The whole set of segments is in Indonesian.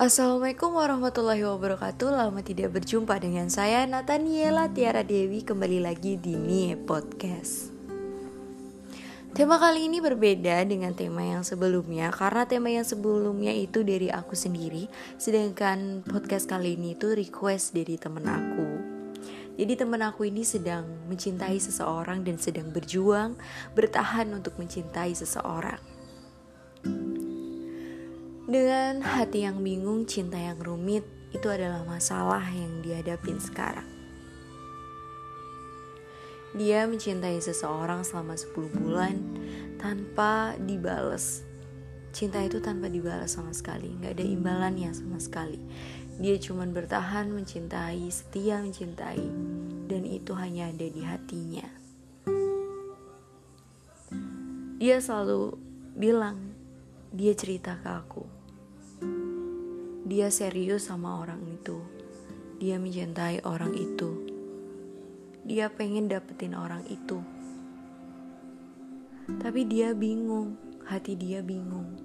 Assalamualaikum warahmatullahi wabarakatuh. Lama tidak berjumpa dengan saya Nathaniela Tiara Dewi Kembali lagi di Mie Podcast. Tema kali ini berbeda dengan tema yang sebelumnya Karena tema yang sebelumnya itu dari aku sendiri Sedangkan podcast kali ini itu request dari temen aku. Jadi temen aku ini sedang mencintai seseorang dan sedang berjuang bertahan untuk mencintai seseorang. Dengan hati yang bingung, cinta yang rumit, itu adalah masalah yang dihadapin sekarang. Dia mencintai seseorang selama 10 bulan tanpa dibales. Cinta itu tanpa dibalas sama sekali, nggak ada imbalannya sama sekali. Dia cuma bertahan mencintai, setia mencintai, dan itu hanya ada di hatinya. Dia selalu bilang, dia cerita ke aku, dia serius sama orang itu. Dia mencintai orang itu. Dia pengen dapetin orang itu. Tapi dia bingung, hati dia bingung.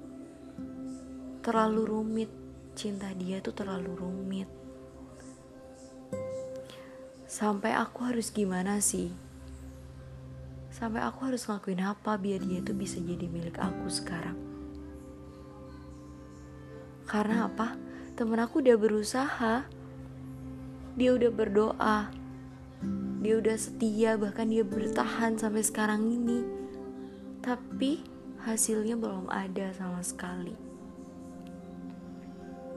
Terlalu rumit, cinta dia tuh terlalu rumit. Sampai aku harus gimana sih? Sampai aku harus ngelakuin apa biar dia tuh bisa jadi milik aku sekarang? Karena apa? Temen aku udah berusaha. Dia udah berdoa. Dia udah setia bahkan dia bertahan sampai sekarang ini. Tapi hasilnya belum ada sama sekali.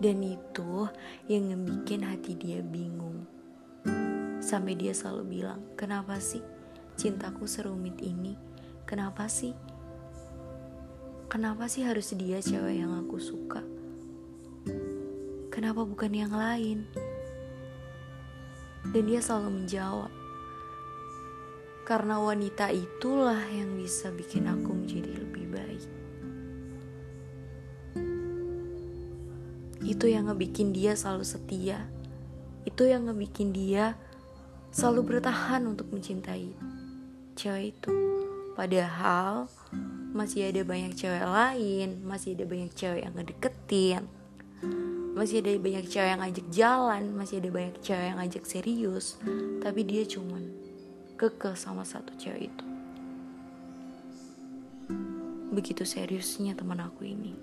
Dan itu yang ngebikin hati dia bingung. Sampai dia selalu bilang kenapa sih cintaku serumit ini? Kenapa sih? Kenapa sih harus dia cewek yang aku suka Kenapa bukan yang lain? Dan dia selalu menjawab, karena wanita itulah yang bisa bikin aku menjadi lebih baik. Itu yang ngebikin dia selalu setia. Itu yang ngebikin dia selalu bertahan untuk mencintai cewek itu. Padahal masih ada banyak cewek lain, masih ada banyak cewek yang ngedeketin masih ada banyak cewek yang ngajak jalan masih ada banyak cewek yang ngajak serius. Tapi dia cuman kekeh sama satu cewek itu. Begitu seriusnya teman aku ini.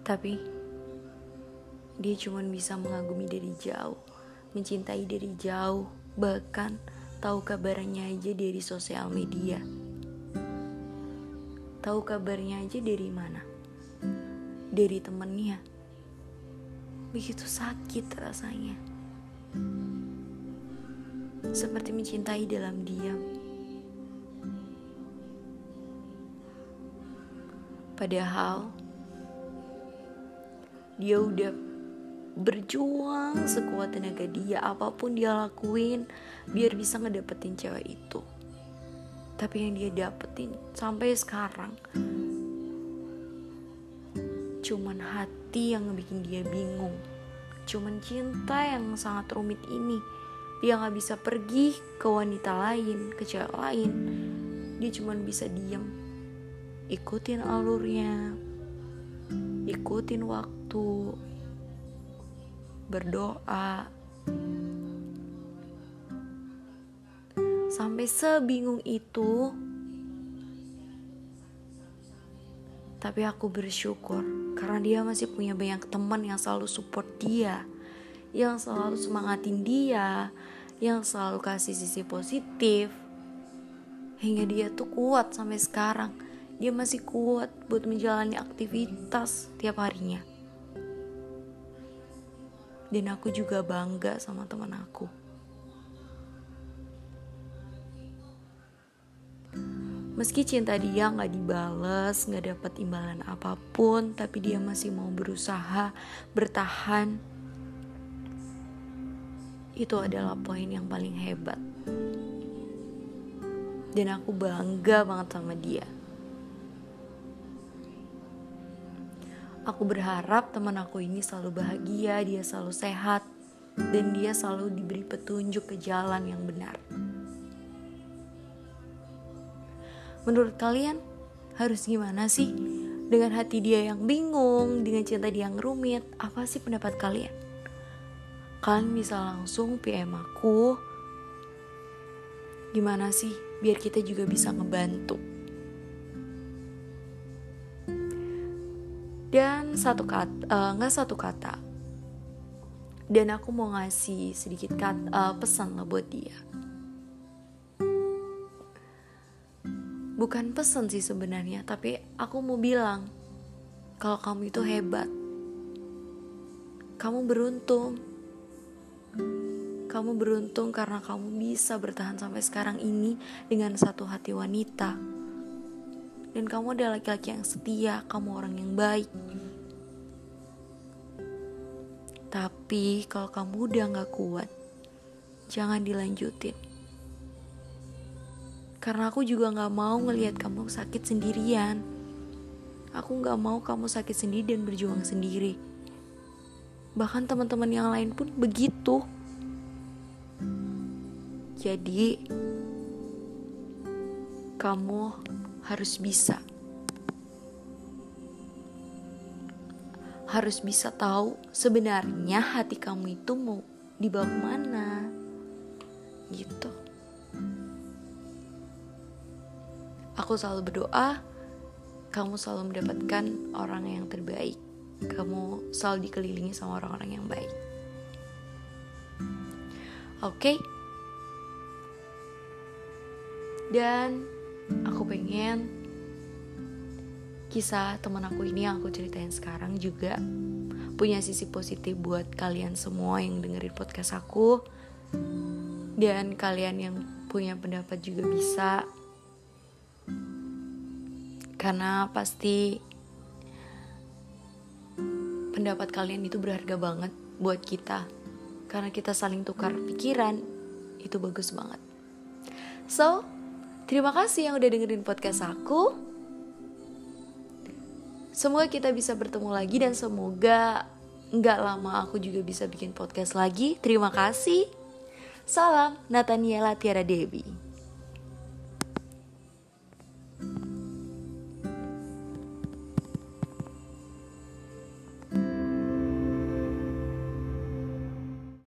Tapi dia cuman bisa mengagumi dari jauh mencintai dari jauh bahkan tahu kabarnya aja dari sosial media. Tahu kabarnya aja dari mana dari temennya. Begitu sakit rasanya. Seperti mencintai dalam diam. Padahal dia udah berjuang sekuat tenaga dia apa pun dia lakuin biar bisa ngedapetin cewek itu tapi yang dia dapetin sampai sekarang cuman hati yang ngebikin dia bingung. Cuman cinta yang sangat rumit ini. Dia nggak bisa pergi ke wanita lain ke cewek lain. Dia cuman bisa diam ikutin alurnya. Ikutin waktu. Berdoa. Sampai sebingung itu Tapi aku bersyukur karena dia masih punya banyak teman yang selalu support dia, yang selalu semangatin dia, yang selalu kasih sisi positif. Hingga dia tuh kuat sampai sekarang. Dia masih kuat buat menjalani aktivitas tiap harinya. Dan aku juga bangga sama teman aku. Meski cinta dia gak dibales, gak dapat imbalan apa pun, tapi dia masih mau berusaha bertahan. Itu adalah poin yang paling hebat. Dan aku bangga banget sama dia. Aku berharap teman aku ini selalu bahagia, dia selalu sehat, dan dia selalu diberi petunjuk ke jalan yang benar. Menurut kalian harus gimana sih dengan hati dia yang bingung, dengan cinta dia yang rumit, apa sih pendapat kalian? Kalian bisa langsung PM aku. Gimana sih biar kita juga bisa ngebantu? Dan satu kata, uh, nggak satu kata. Dan aku mau ngasih sedikit kata, uh, pesan lah buat dia. Bukan pesan sih sebenarnya tapi aku mau bilang kalau kamu itu hebat. Kamu beruntung. Kamu beruntung karena kamu bisa bertahan sampai sekarang ini dengan satu hati wanita. Dan kamu adalah laki-laki yang setia kamu orang yang baik. Tapi kalau kamu udah gak kuat jangan dilanjutin karena aku juga gak mau ngelihat kamu sakit sendirian. Aku gak mau kamu sakit sendiri dan berjuang sendiri. Bahkan teman-teman yang lain pun begitu. Jadi, kamu harus bisa. Harus bisa tahu sebenarnya hati kamu itu mau dibawa ke mana. Gitu. Aku selalu berdoa kamu selalu mendapatkan orang yang terbaik. Kamu selalu dikelilingi sama orang-orang yang baik. Oke. Okay? Dan aku pengen kisah teman aku ini yang aku ceritain sekarang juga punya sisi positif buat kalian semua yang dengerin podcast aku dan kalian yang punya pendapat juga bisa karena pasti pendapat kalian itu berharga banget buat kita. Karena kita saling tukar pikiran itu bagus banget. So terima kasih yang udah dengerin podcast aku. Semoga kita bisa bertemu lagi dan semoga nggak lama aku juga bisa bikin podcast lagi. Terima kasih. Salam Nataniela Tiara Dewi